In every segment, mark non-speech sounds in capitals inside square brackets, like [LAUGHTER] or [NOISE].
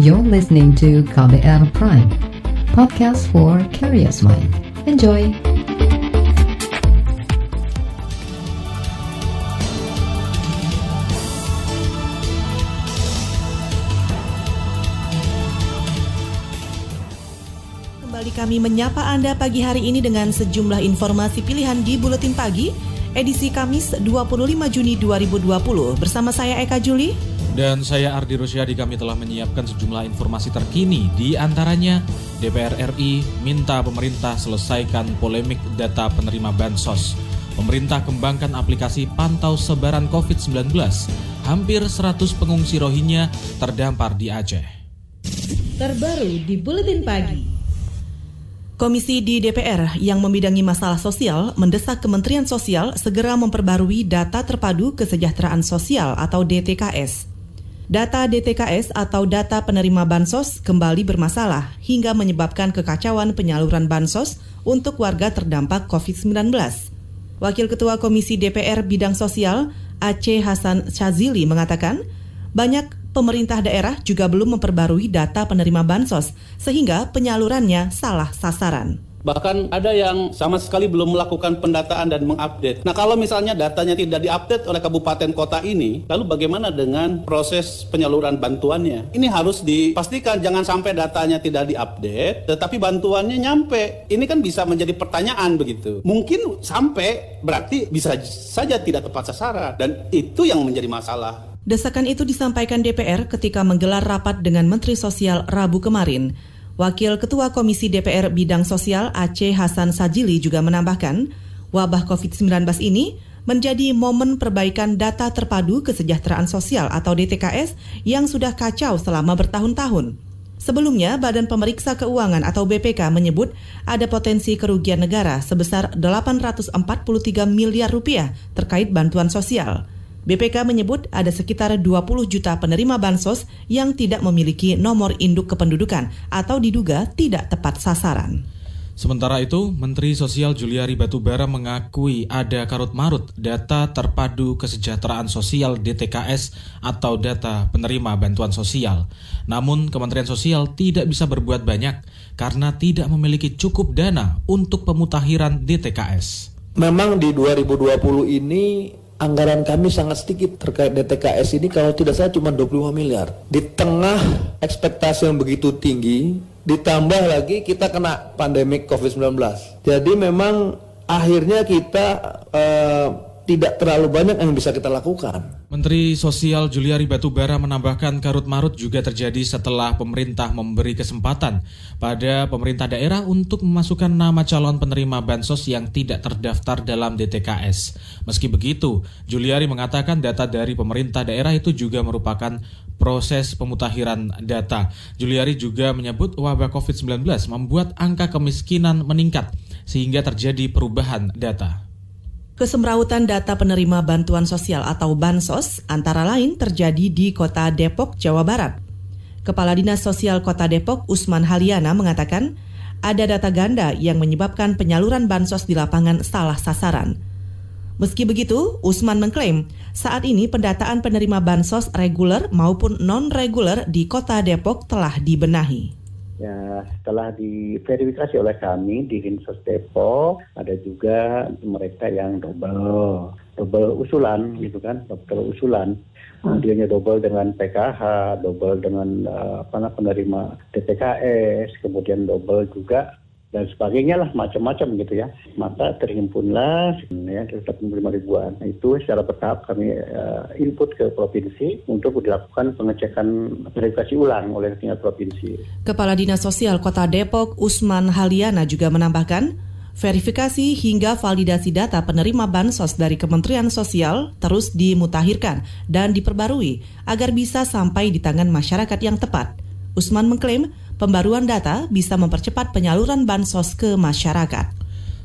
You're listening to KBR Prime, podcast for curious mind. Enjoy! Kembali kami menyapa Anda pagi hari ini dengan sejumlah informasi pilihan di Buletin Pagi, edisi Kamis 25 Juni 2020. Bersama saya Eka Juli. Dan saya Ardi Rusyadi kami telah menyiapkan sejumlah informasi terkini di antaranya DPR RI minta pemerintah selesaikan polemik data penerima bansos. Pemerintah kembangkan aplikasi pantau sebaran COVID-19. Hampir 100 pengungsi Rohingya terdampar di Aceh. Terbaru di Buletin Pagi. Komisi di DPR yang membidangi masalah sosial mendesak Kementerian Sosial segera memperbarui data terpadu kesejahteraan sosial atau DTKS. Data DTKS atau data penerima bansos kembali bermasalah hingga menyebabkan kekacauan penyaluran bansos untuk warga terdampak COVID-19. Wakil Ketua Komisi DPR Bidang Sosial Aceh Hasan Shazili mengatakan, banyak pemerintah daerah juga belum memperbarui data penerima bansos sehingga penyalurannya salah sasaran. Bahkan ada yang sama sekali belum melakukan pendataan dan mengupdate. Nah kalau misalnya datanya tidak diupdate oleh kabupaten kota ini, lalu bagaimana dengan proses penyaluran bantuannya? Ini harus dipastikan jangan sampai datanya tidak diupdate, tetapi bantuannya nyampe. Ini kan bisa menjadi pertanyaan begitu. Mungkin sampai berarti bisa saja tidak tepat sasaran dan itu yang menjadi masalah. Desakan itu disampaikan DPR ketika menggelar rapat dengan Menteri Sosial Rabu kemarin. Wakil Ketua Komisi DPR Bidang Sosial Aceh Hasan Sajili juga menambahkan, wabah COVID-19 ini menjadi momen perbaikan data terpadu kesejahteraan sosial atau DTKS yang sudah kacau selama bertahun-tahun. Sebelumnya, Badan Pemeriksa Keuangan atau BPK menyebut ada potensi kerugian negara sebesar 843 miliar rupiah terkait bantuan sosial. BPK menyebut ada sekitar 20 juta penerima bansos yang tidak memiliki nomor induk kependudukan atau diduga tidak tepat sasaran. Sementara itu, Menteri Sosial Juliari Batubara mengakui ada karut-marut data terpadu kesejahteraan sosial DTKS atau data penerima bantuan sosial. Namun, Kementerian Sosial tidak bisa berbuat banyak karena tidak memiliki cukup dana untuk pemutakhiran DTKS. Memang di 2020 ini anggaran kami sangat sedikit terkait DTKS ini kalau tidak salah cuma 25 miliar. Di tengah ekspektasi yang begitu tinggi, ditambah lagi kita kena pandemik COVID-19. Jadi memang akhirnya kita uh, tidak terlalu banyak yang bisa kita lakukan. Menteri Sosial Juliari Batubara menambahkan karut marut juga terjadi setelah pemerintah memberi kesempatan pada pemerintah daerah untuk memasukkan nama calon penerima bansos yang tidak terdaftar dalam DTKS. Meski begitu, Juliari mengatakan data dari pemerintah daerah itu juga merupakan proses pemutakhiran data. Juliari juga menyebut wabah COVID-19 membuat angka kemiskinan meningkat sehingga terjadi perubahan data. Kesemrautan data penerima bantuan sosial atau bansos antara lain terjadi di kota Depok, Jawa Barat. Kepala Dinas Sosial Kota Depok, Usman Haliana, mengatakan ada data ganda yang menyebabkan penyaluran bansos di lapangan salah sasaran. Meski begitu, Usman mengklaim saat ini pendataan penerima bansos reguler maupun non-reguler di kota Depok telah dibenahi. Ya, setelah diverifikasi oleh kami di Dinsos Depok, ada juga mereka yang double, double usulan gitu kan, double usulan. Dianya double dengan PKH, double dengan uh, apa penerima DTKS, kemudian double juga dan sebagainya lah macam-macam gitu ya maka terhimpunlah ya 85 ribuan nah, itu secara bertahap kami uh, input ke provinsi untuk dilakukan pengecekan verifikasi ulang oleh tingkat provinsi. Kepala Dinas Sosial Kota Depok Usman Haliana juga menambahkan verifikasi hingga validasi data penerima bansos dari Kementerian Sosial terus dimutakhirkan dan diperbarui agar bisa sampai di tangan masyarakat yang tepat. Usman mengklaim pembaruan data bisa mempercepat penyaluran bansos ke masyarakat.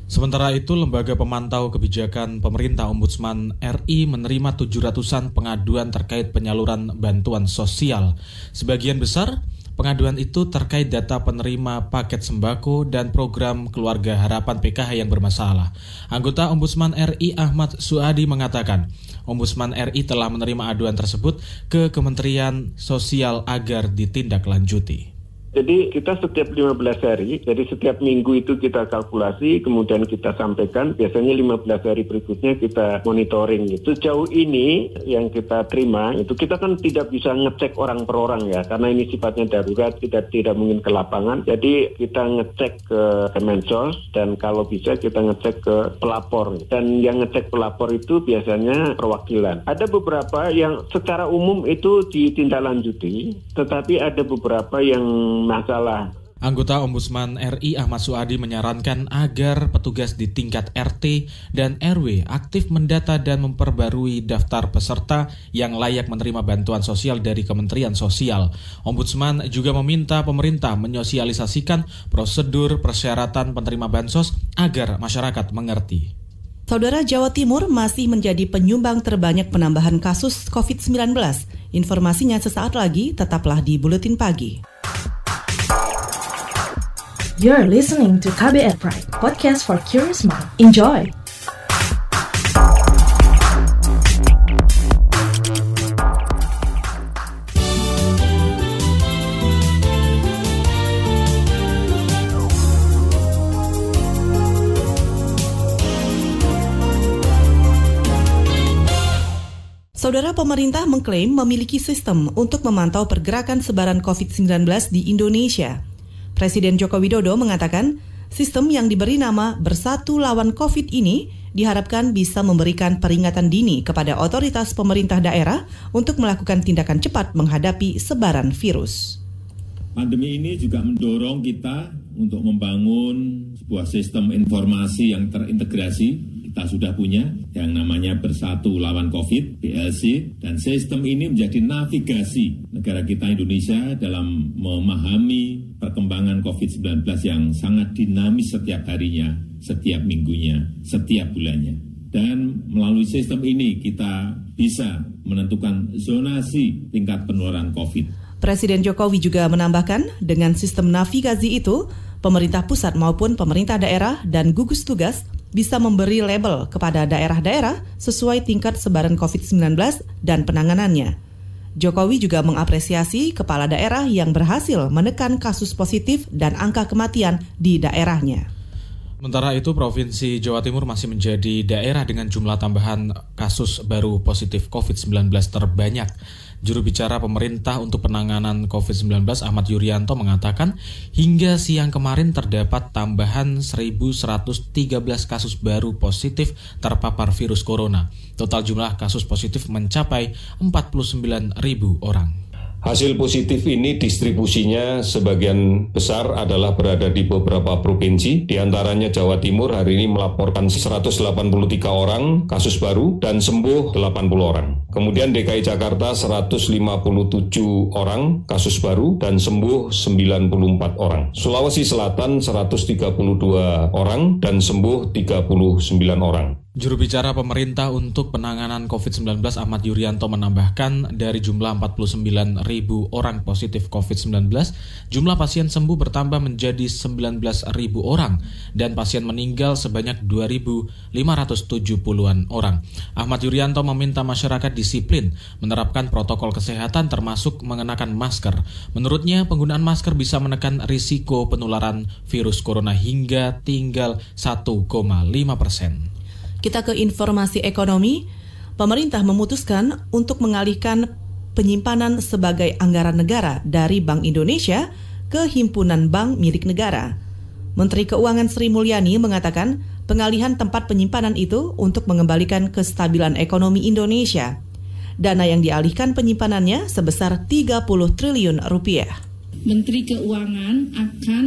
Sementara itu, Lembaga Pemantau Kebijakan Pemerintah Ombudsman RI menerima 700-an pengaduan terkait penyaluran bantuan sosial. Sebagian besar Pengaduan itu terkait data penerima paket sembako dan program keluarga harapan PKH yang bermasalah. Anggota Ombudsman RI Ahmad Suadi mengatakan, Ombudsman RI telah menerima aduan tersebut ke Kementerian Sosial agar ditindaklanjuti. Jadi kita setiap 15 hari, jadi setiap minggu itu kita kalkulasi, kemudian kita sampaikan, biasanya 15 hari berikutnya kita monitoring. Itu jauh ini yang kita terima, itu kita kan tidak bisa ngecek orang per orang ya, karena ini sifatnya darurat, tidak tidak mungkin ke lapangan. Jadi kita ngecek ke Kemensos, dan kalau bisa kita ngecek ke pelapor. Dan yang ngecek pelapor itu biasanya perwakilan. Ada beberapa yang secara umum itu ditindaklanjuti, tetapi ada beberapa yang masalah. Anggota Ombudsman RI Ahmad Suadi menyarankan agar petugas di tingkat RT dan RW aktif mendata dan memperbarui daftar peserta yang layak menerima bantuan sosial dari Kementerian Sosial. Ombudsman juga meminta pemerintah menyosialisasikan prosedur persyaratan penerima bansos agar masyarakat mengerti. Saudara Jawa Timur masih menjadi penyumbang terbanyak penambahan kasus COVID-19. Informasinya sesaat lagi, tetaplah di Buletin Pagi. You're listening to KBR Pride, podcast for curious mind. Enjoy! Saudara pemerintah mengklaim memiliki sistem untuk memantau pergerakan sebaran COVID-19 di Indonesia. Presiden Joko Widodo mengatakan sistem yang diberi nama Bersatu Lawan COVID ini diharapkan bisa memberikan peringatan dini kepada otoritas pemerintah daerah untuk melakukan tindakan cepat menghadapi sebaran virus. Pandemi ini juga mendorong kita untuk membangun sebuah sistem informasi yang terintegrasi kita sudah punya yang namanya Bersatu Lawan COVID, BLC, dan sistem ini menjadi navigasi negara kita Indonesia dalam memahami perkembangan COVID-19 yang sangat dinamis setiap harinya, setiap minggunya, setiap bulannya. Dan melalui sistem ini kita bisa menentukan zonasi tingkat penularan COVID. Presiden Jokowi juga menambahkan, dengan sistem navigasi itu, pemerintah pusat maupun pemerintah daerah dan gugus tugas bisa memberi label kepada daerah-daerah sesuai tingkat sebaran COVID-19 dan penanganannya. Jokowi juga mengapresiasi kepala daerah yang berhasil menekan kasus positif dan angka kematian di daerahnya. Sementara itu, Provinsi Jawa Timur masih menjadi daerah dengan jumlah tambahan kasus baru positif COVID-19 terbanyak. Juru bicara pemerintah untuk penanganan COVID-19 Ahmad Yuryanto mengatakan hingga siang kemarin terdapat tambahan 1.113 kasus baru positif terpapar virus corona. Total jumlah kasus positif mencapai 49.000 orang. Hasil positif ini distribusinya sebagian besar adalah berada di beberapa provinsi, di antaranya Jawa Timur hari ini melaporkan 183 orang kasus baru dan sembuh 80 orang. Kemudian DKI Jakarta 157 orang kasus baru dan sembuh 94 orang. Sulawesi Selatan 132 orang dan sembuh 39 orang. Juru bicara pemerintah untuk penanganan COVID-19 Ahmad Yuryanto menambahkan dari jumlah 49 ribu orang positif COVID-19, jumlah pasien sembuh bertambah menjadi 19 ribu orang dan pasien meninggal sebanyak 2.570-an orang. Ahmad Yuryanto meminta masyarakat disiplin menerapkan protokol kesehatan termasuk mengenakan masker. Menurutnya penggunaan masker bisa menekan risiko penularan virus corona hingga tinggal 1,5 persen. Kita ke informasi ekonomi. Pemerintah memutuskan untuk mengalihkan penyimpanan sebagai anggaran negara dari Bank Indonesia ke himpunan bank milik negara. Menteri Keuangan Sri Mulyani mengatakan pengalihan tempat penyimpanan itu untuk mengembalikan kestabilan ekonomi Indonesia. Dana yang dialihkan penyimpanannya sebesar 30 triliun rupiah. Menteri Keuangan akan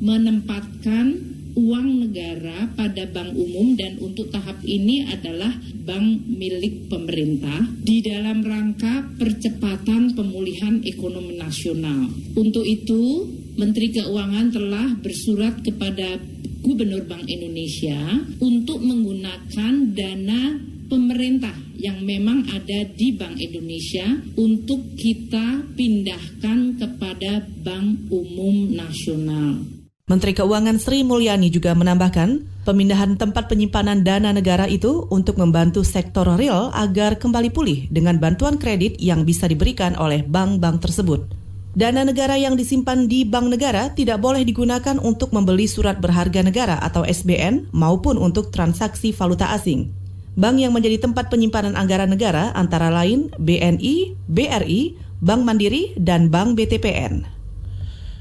menempatkan uang negara pada bank umum dan untuk tahap ini adalah bank milik pemerintah di dalam rangka percepatan pemulihan ekonomi nasional. Untuk itu, Menteri Keuangan telah bersurat kepada Gubernur Bank Indonesia untuk menggunakan dana pemerintah yang memang ada di Bank Indonesia untuk kita pindahkan kepada Bank Umum Nasional. Menteri Keuangan Sri Mulyani juga menambahkan, pemindahan tempat penyimpanan dana negara itu untuk membantu sektor real agar kembali pulih dengan bantuan kredit yang bisa diberikan oleh bank-bank tersebut. Dana negara yang disimpan di bank negara tidak boleh digunakan untuk membeli surat berharga negara atau SBN maupun untuk transaksi valuta asing. Bank yang menjadi tempat penyimpanan anggaran negara antara lain BNI, BRI, Bank Mandiri, dan Bank BTPN.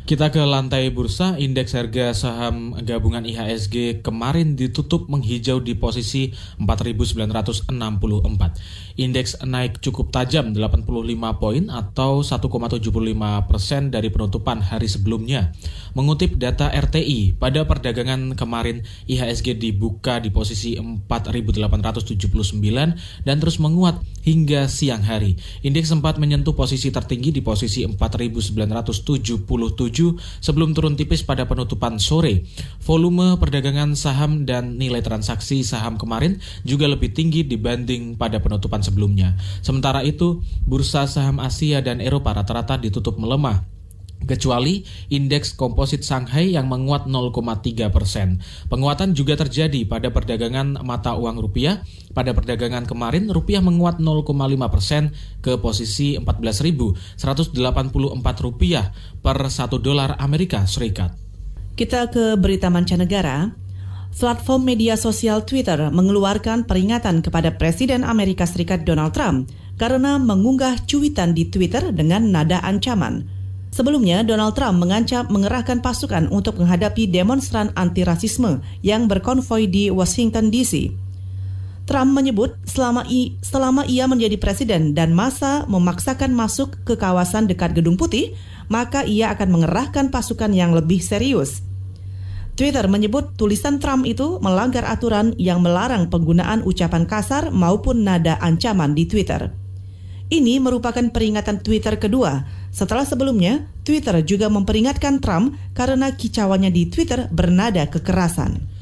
Kita ke lantai bursa, indeks harga saham gabungan IHSG kemarin ditutup menghijau di posisi 4.964. Indeks naik cukup tajam 85 poin atau 1,75 persen dari penutupan hari sebelumnya. Mengutip data RTI, pada perdagangan kemarin IHSG dibuka di posisi 4.879 dan terus menguat hingga siang hari. Indeks sempat menyentuh posisi tertinggi di posisi 4.977 sebelum turun tipis pada penutupan sore. Volume perdagangan saham dan nilai transaksi saham kemarin juga lebih tinggi dibanding pada penutupan sebelumnya. Sementara itu, bursa saham Asia dan Eropa rata-rata ditutup melemah kecuali indeks komposit Shanghai yang menguat 0,3 persen. Penguatan juga terjadi pada perdagangan mata uang rupiah. Pada perdagangan kemarin, rupiah menguat 0,5 persen ke posisi 14.184 rupiah per 1 dolar Amerika Serikat. Kita ke berita mancanegara. Platform media sosial Twitter mengeluarkan peringatan kepada Presiden Amerika Serikat Donald Trump karena mengunggah cuitan di Twitter dengan nada ancaman. Sebelumnya, Donald Trump mengancam mengerahkan pasukan untuk menghadapi demonstran anti-rasisme yang berkonvoi di Washington DC. Trump menyebut selama, i, selama ia menjadi presiden dan masa memaksakan masuk ke kawasan dekat Gedung Putih, maka ia akan mengerahkan pasukan yang lebih serius. Twitter menyebut tulisan Trump itu melanggar aturan yang melarang penggunaan ucapan kasar maupun nada ancaman di Twitter. Ini merupakan peringatan Twitter kedua setelah sebelumnya Twitter juga memperingatkan Trump karena kicauannya di Twitter bernada kekerasan.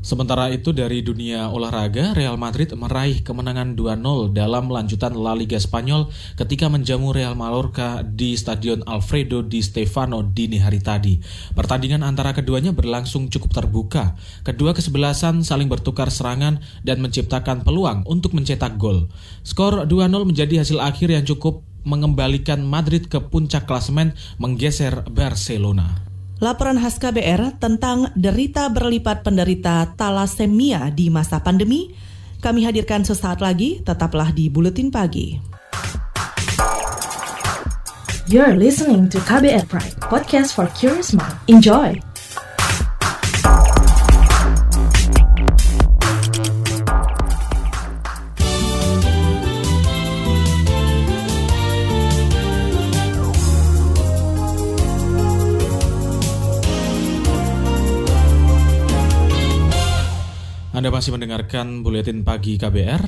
Sementara itu dari dunia olahraga, Real Madrid meraih kemenangan 2-0 dalam lanjutan La Liga Spanyol ketika menjamu Real Mallorca di Stadion Alfredo di Stefano dini hari tadi. Pertandingan antara keduanya berlangsung cukup terbuka. Kedua kesebelasan saling bertukar serangan dan menciptakan peluang untuk mencetak gol. Skor 2-0 menjadi hasil akhir yang cukup mengembalikan Madrid ke puncak klasemen menggeser Barcelona. Laporan khas KBR tentang derita berlipat penderita talasemia di masa pandemi kami hadirkan sesaat lagi, tetaplah di Buletin Pagi. You're listening to KBR Pride, podcast for curious mind. Enjoy! Anda masih mendengarkan Buletin Pagi KBR.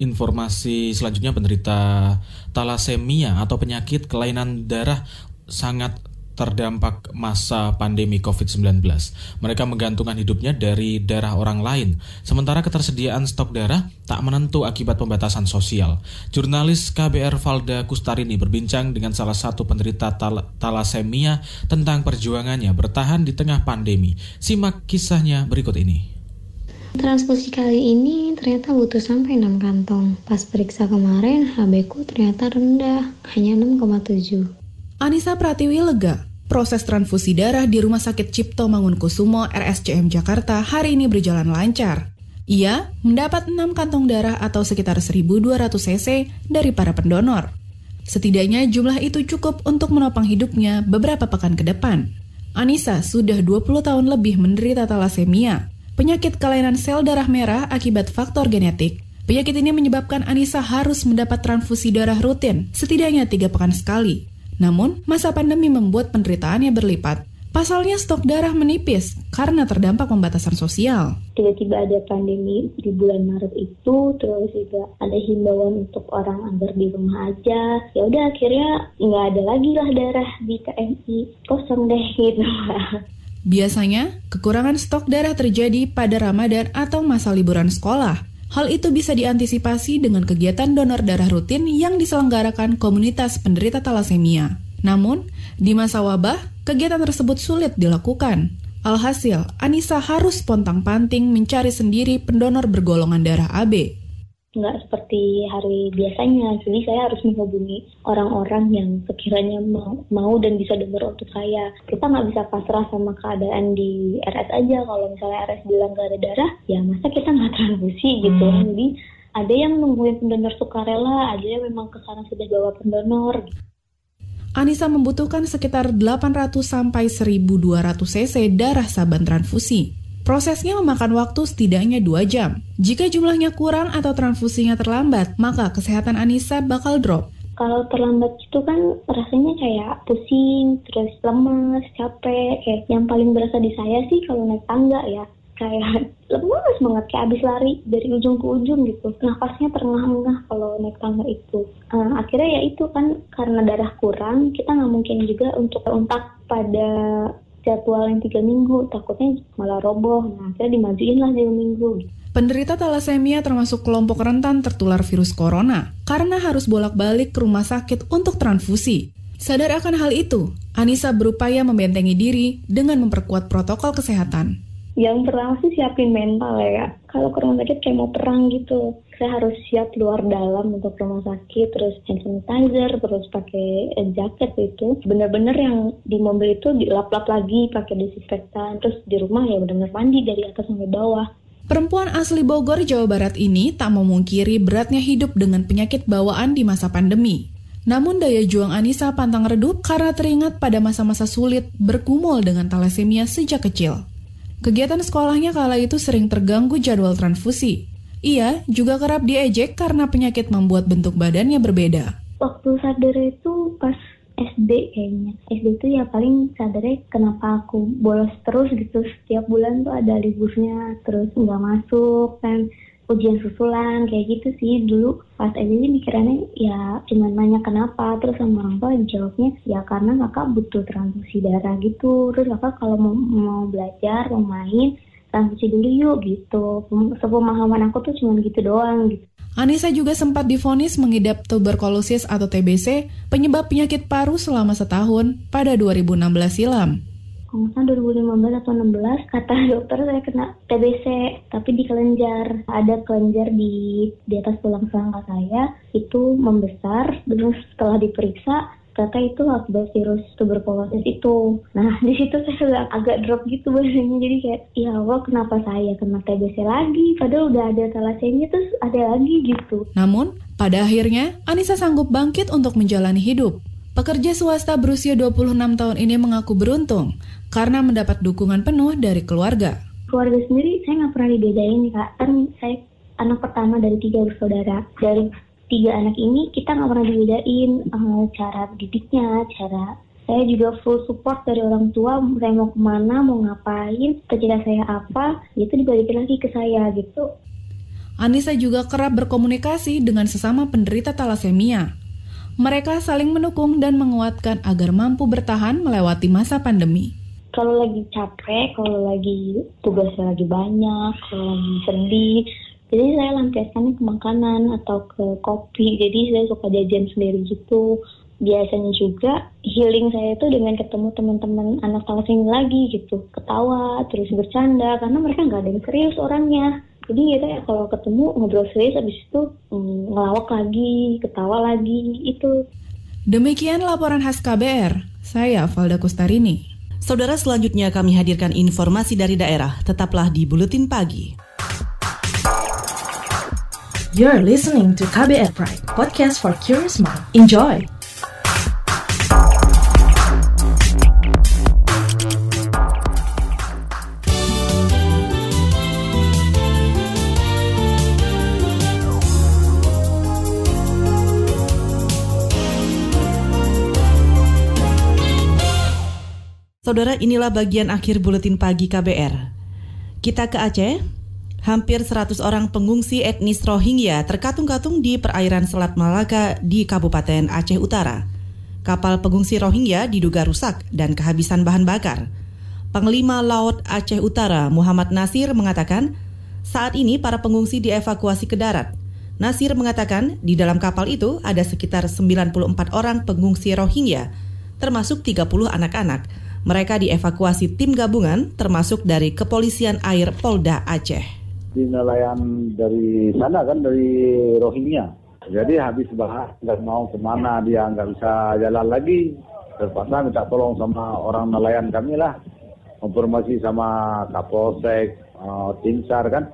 Informasi selanjutnya penderita talasemia atau penyakit kelainan darah sangat terdampak masa pandemi COVID-19. Mereka menggantungkan hidupnya dari darah orang lain, sementara ketersediaan stok darah tak menentu akibat pembatasan sosial. Jurnalis KBR Valda Kustarini berbincang dengan salah satu penderita tal talasemia tentang perjuangannya bertahan di tengah pandemi. Simak kisahnya berikut ini. Transfusi kali ini ternyata butuh sampai 6 kantong. Pas periksa kemarin, HB ku ternyata rendah, hanya 6,7. Anissa Pratiwi lega. Proses transfusi darah di Rumah Sakit Cipto Mangunkusumo RSCM Jakarta hari ini berjalan lancar. Ia mendapat 6 kantong darah atau sekitar 1200 cc dari para pendonor. Setidaknya jumlah itu cukup untuk menopang hidupnya beberapa pekan ke depan. Anissa sudah 20 tahun lebih menderita talasemia penyakit kelainan sel darah merah akibat faktor genetik. Penyakit ini menyebabkan Anissa harus mendapat transfusi darah rutin, setidaknya tiga pekan sekali. Namun, masa pandemi membuat penderitaannya berlipat. Pasalnya stok darah menipis karena terdampak pembatasan sosial. Tiba-tiba ada pandemi di bulan Maret itu, terus juga ada himbauan untuk orang agar di rumah aja. Ya udah akhirnya nggak ada lagi lah darah di KMI, kosong deh gitu. [LAUGHS] Biasanya, kekurangan stok darah terjadi pada Ramadan atau masa liburan sekolah. Hal itu bisa diantisipasi dengan kegiatan donor darah rutin yang diselenggarakan komunitas penderita talasemia. Namun, di masa wabah, kegiatan tersebut sulit dilakukan. Alhasil, Anissa harus pontang-panting mencari sendiri pendonor bergolongan darah AB nggak seperti hari biasanya. Jadi saya harus menghubungi orang-orang yang sekiranya mau, mau dan bisa dengar untuk saya. Kita nggak bisa pasrah sama keadaan di RS aja. Kalau misalnya RS bilang nggak ada darah, ya masa kita nggak transfusi gitu. Hmm. Jadi ada yang nungguin pendonor sukarela, ada yang memang ke sana sudah bawa pendonor. Anissa membutuhkan sekitar 800 sampai 1200 cc darah saban transfusi. Prosesnya memakan waktu setidaknya 2 jam. Jika jumlahnya kurang atau transfusinya terlambat, maka kesehatan Anissa bakal drop. Kalau terlambat itu kan rasanya kayak pusing, terus lemes, capek. Kayak yang paling berasa di saya sih kalau naik tangga ya. Kayak [LAUGHS] lemes banget, kayak abis lari dari ujung ke ujung gitu. Nafasnya terengah-engah kalau naik tangga itu. Uh, akhirnya ya itu kan karena darah kurang, kita nggak mungkin juga untuk untak pada jadwal yang tiga minggu takutnya malah roboh. Nah akhirnya dimajuin lah dua minggu Penderita talasemia termasuk kelompok rentan tertular virus corona karena harus bolak-balik ke rumah sakit untuk transfusi. Sadar akan hal itu, Anissa berupaya membentengi diri dengan memperkuat protokol kesehatan yang pertama sih siapin mental ya. Kalau ke rumah sakit kayak mau perang gitu. Saya harus siap luar dalam untuk rumah sakit terus hand sanitizer terus pakai jaket itu bener-bener yang di mobil itu dilap-lap lagi pakai disinfektan. Terus di rumah ya bener-bener mandi dari atas sampai bawah. Perempuan asli Bogor, Jawa Barat ini tak memungkiri beratnya hidup dengan penyakit bawaan di masa pandemi. Namun daya juang Anissa pantang redup karena teringat pada masa-masa sulit berkumul dengan talasemia sejak kecil. Kegiatan sekolahnya kala itu sering terganggu jadwal transfusi. Ia juga kerap diejek karena penyakit membuat bentuk badannya berbeda. Waktu sadar itu pas SD kayaknya. SD itu ya paling sadarnya kenapa aku bolos terus gitu. Setiap bulan tuh ada liburnya, terus nggak masuk kan ujian susulan kayak gitu sih. Dulu pas SD mikirannya ya cuma nanya kenapa terus sama orang tua jawabnya ya karena kakak butuh transfusi darah gitu. Terus kakak kalau mau, mau belajar mau main transfusi dulu yuk gitu. Sepemahaman aku tuh cuma gitu doang gitu. Anissa juga sempat difonis mengidap tuberkulosis atau TBC, penyebab penyakit paru selama setahun pada 2016 silam kalau misalnya 2015 atau 16 kata [LAUGHS] dokter saya kena TBC tapi di kelenjar ada kelenjar di di atas tulang selangka saya itu membesar terus setelah diperiksa ternyata itu akibat virus tuberkulosis itu. Nah [LAUGHS] di situ saya sudah agak drop gitu bahasanya jadi kayak ya Allah kenapa saya kena TBC lagi padahal udah ada thalassemia terus ada lagi gitu. Namun pada akhirnya Anissa sanggup bangkit untuk menjalani hidup. Pekerja swasta berusia 26 tahun ini mengaku beruntung karena mendapat dukungan penuh dari keluarga. Keluarga sendiri saya nggak pernah dibedain kak, kan saya anak pertama dari tiga bersaudara. Dari tiga anak ini kita nggak pernah dibedain uh, cara didiknya, cara saya juga full support dari orang tua saya mau ke mana mau ngapain cita saya apa itu dibalikin lagi ke saya gitu Anissa juga kerap berkomunikasi dengan sesama penderita talasemia mereka saling mendukung dan menguatkan agar mampu bertahan melewati masa pandemi kalau lagi capek, kalau lagi tugasnya lagi banyak, kalau lagi sedih, jadi saya lampiaskannya ke makanan atau ke kopi. Jadi saya suka jajan sendiri gitu. Biasanya juga healing saya itu dengan ketemu teman-teman anak kelas ini lagi gitu. Ketawa, terus bercanda, karena mereka nggak ada yang serius orangnya. Jadi kita ya kalau ketemu ngobrol serius, habis itu hmm, ngelawak lagi, ketawa lagi, itu. Demikian laporan khas KBR. Saya Valda Kustarini. Saudara selanjutnya kami hadirkan informasi dari daerah. Tetaplah di Buletin Pagi. You're listening to KBR Pride, podcast for curious mind. Enjoy! Saudara, inilah bagian akhir buletin pagi KBR. Kita ke Aceh. Hampir 100 orang pengungsi etnis Rohingya terkatung-katung di perairan Selat Malaka di Kabupaten Aceh Utara. Kapal pengungsi Rohingya diduga rusak dan kehabisan bahan bakar. Panglima Laut Aceh Utara Muhammad Nasir mengatakan, Saat ini para pengungsi dievakuasi ke darat. Nasir mengatakan di dalam kapal itu ada sekitar 94 orang pengungsi Rohingya, termasuk 30 anak-anak. Mereka dievakuasi tim gabungan termasuk dari Kepolisian Air Polda Aceh. Di nelayan dari sana kan dari Rohingya. Jadi habis bahas nggak mau ke mana dia nggak bisa jalan lagi. Terpaksa minta tolong sama orang nelayan kami lah. Informasi sama Kapolsek, uh, tim SAR kan.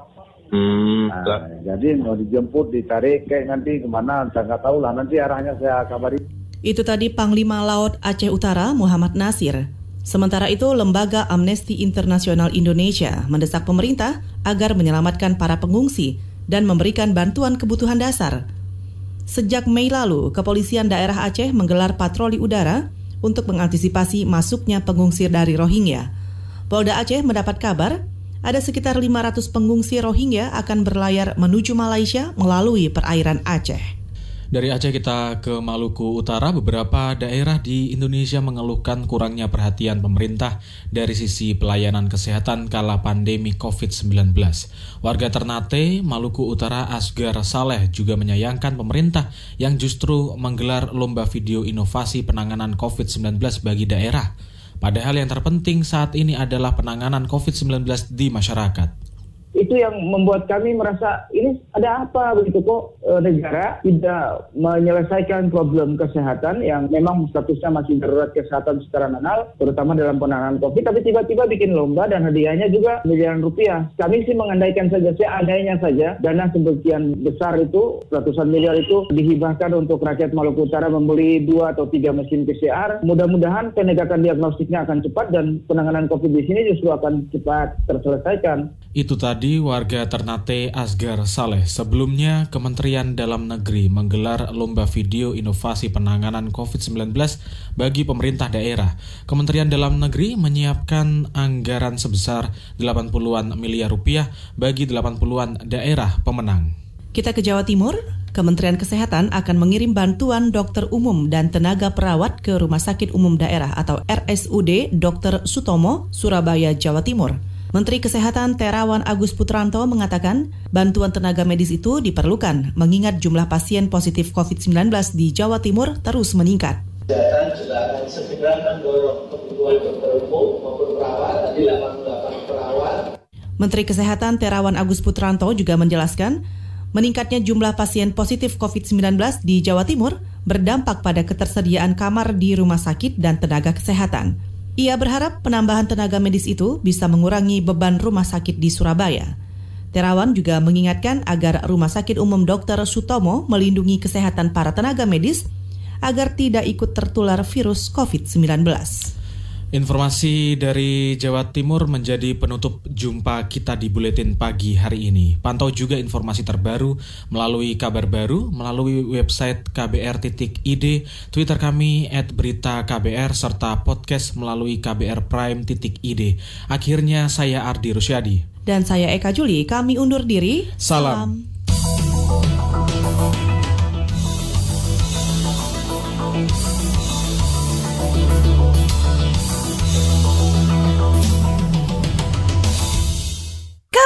Hmm, nah, jadi mau dijemput, ditarik kayak nanti ke mana, saya nggak tahu lah. Nanti arahnya saya kabari. Itu tadi Panglima Laut Aceh Utara Muhammad Nasir. Sementara itu, Lembaga Amnesty Internasional Indonesia mendesak pemerintah agar menyelamatkan para pengungsi dan memberikan bantuan kebutuhan dasar. Sejak Mei lalu, Kepolisian Daerah Aceh menggelar patroli udara untuk mengantisipasi masuknya pengungsi dari Rohingya. Polda Aceh mendapat kabar ada sekitar 500 pengungsi Rohingya akan berlayar menuju Malaysia melalui perairan Aceh. Dari Aceh kita ke Maluku Utara, beberapa daerah di Indonesia mengeluhkan kurangnya perhatian pemerintah dari sisi pelayanan kesehatan kala pandemi COVID-19. Warga Ternate, Maluku Utara Asgar Saleh juga menyayangkan pemerintah yang justru menggelar lomba video inovasi penanganan COVID-19 bagi daerah. Padahal yang terpenting saat ini adalah penanganan COVID-19 di masyarakat itu yang membuat kami merasa ini ada apa begitu? Kok e, negara tidak menyelesaikan problem kesehatan yang memang statusnya masih darurat kesehatan secara nasional terutama dalam penanganan COVID tapi tiba-tiba bikin lomba dan hadiahnya juga miliaran rupiah. Kami sih mengandaikan saja seadanya saja dana sebagian besar itu ratusan miliar itu dihibahkan untuk rakyat Maluku Utara membeli dua atau tiga mesin PCR mudah-mudahan penegakan diagnostiknya akan cepat dan penanganan COVID di sini justru akan cepat terselesaikan itu tadi warga Ternate Asgar Saleh. Sebelumnya, Kementerian Dalam Negeri menggelar lomba video inovasi penanganan COVID-19 bagi pemerintah daerah. Kementerian Dalam Negeri menyiapkan anggaran sebesar 80-an miliar rupiah bagi 80-an daerah pemenang. Kita ke Jawa Timur, Kementerian Kesehatan akan mengirim bantuan dokter umum dan tenaga perawat ke Rumah Sakit Umum Daerah atau RSUD Dr. Sutomo, Surabaya, Jawa Timur. Menteri Kesehatan Terawan Agus Putranto mengatakan bantuan tenaga medis itu diperlukan mengingat jumlah pasien positif COVID-19 di Jawa Timur terus meningkat. Kesehatan juga akan segera mendorong kebutuhan dokter umum maupun perawat, tadi 88 perawat. Menteri Kesehatan Terawan Agus Putranto juga menjelaskan meningkatnya jumlah pasien positif COVID-19 di Jawa Timur berdampak pada ketersediaan kamar di rumah sakit dan tenaga kesehatan. Ia berharap penambahan tenaga medis itu bisa mengurangi beban rumah sakit di Surabaya. Terawan juga mengingatkan agar Rumah Sakit Umum Dr. Sutomo melindungi kesehatan para tenaga medis agar tidak ikut tertular virus COVID-19. Informasi dari Jawa Timur menjadi penutup jumpa kita di Buletin Pagi hari ini. Pantau juga informasi terbaru melalui kabar baru, melalui website kbr.id, Twitter kami at berita KBR, serta podcast melalui kbrprime.id. Akhirnya saya Ardi Rusyadi. Dan saya Eka Juli, kami undur diri. Salam. Salam.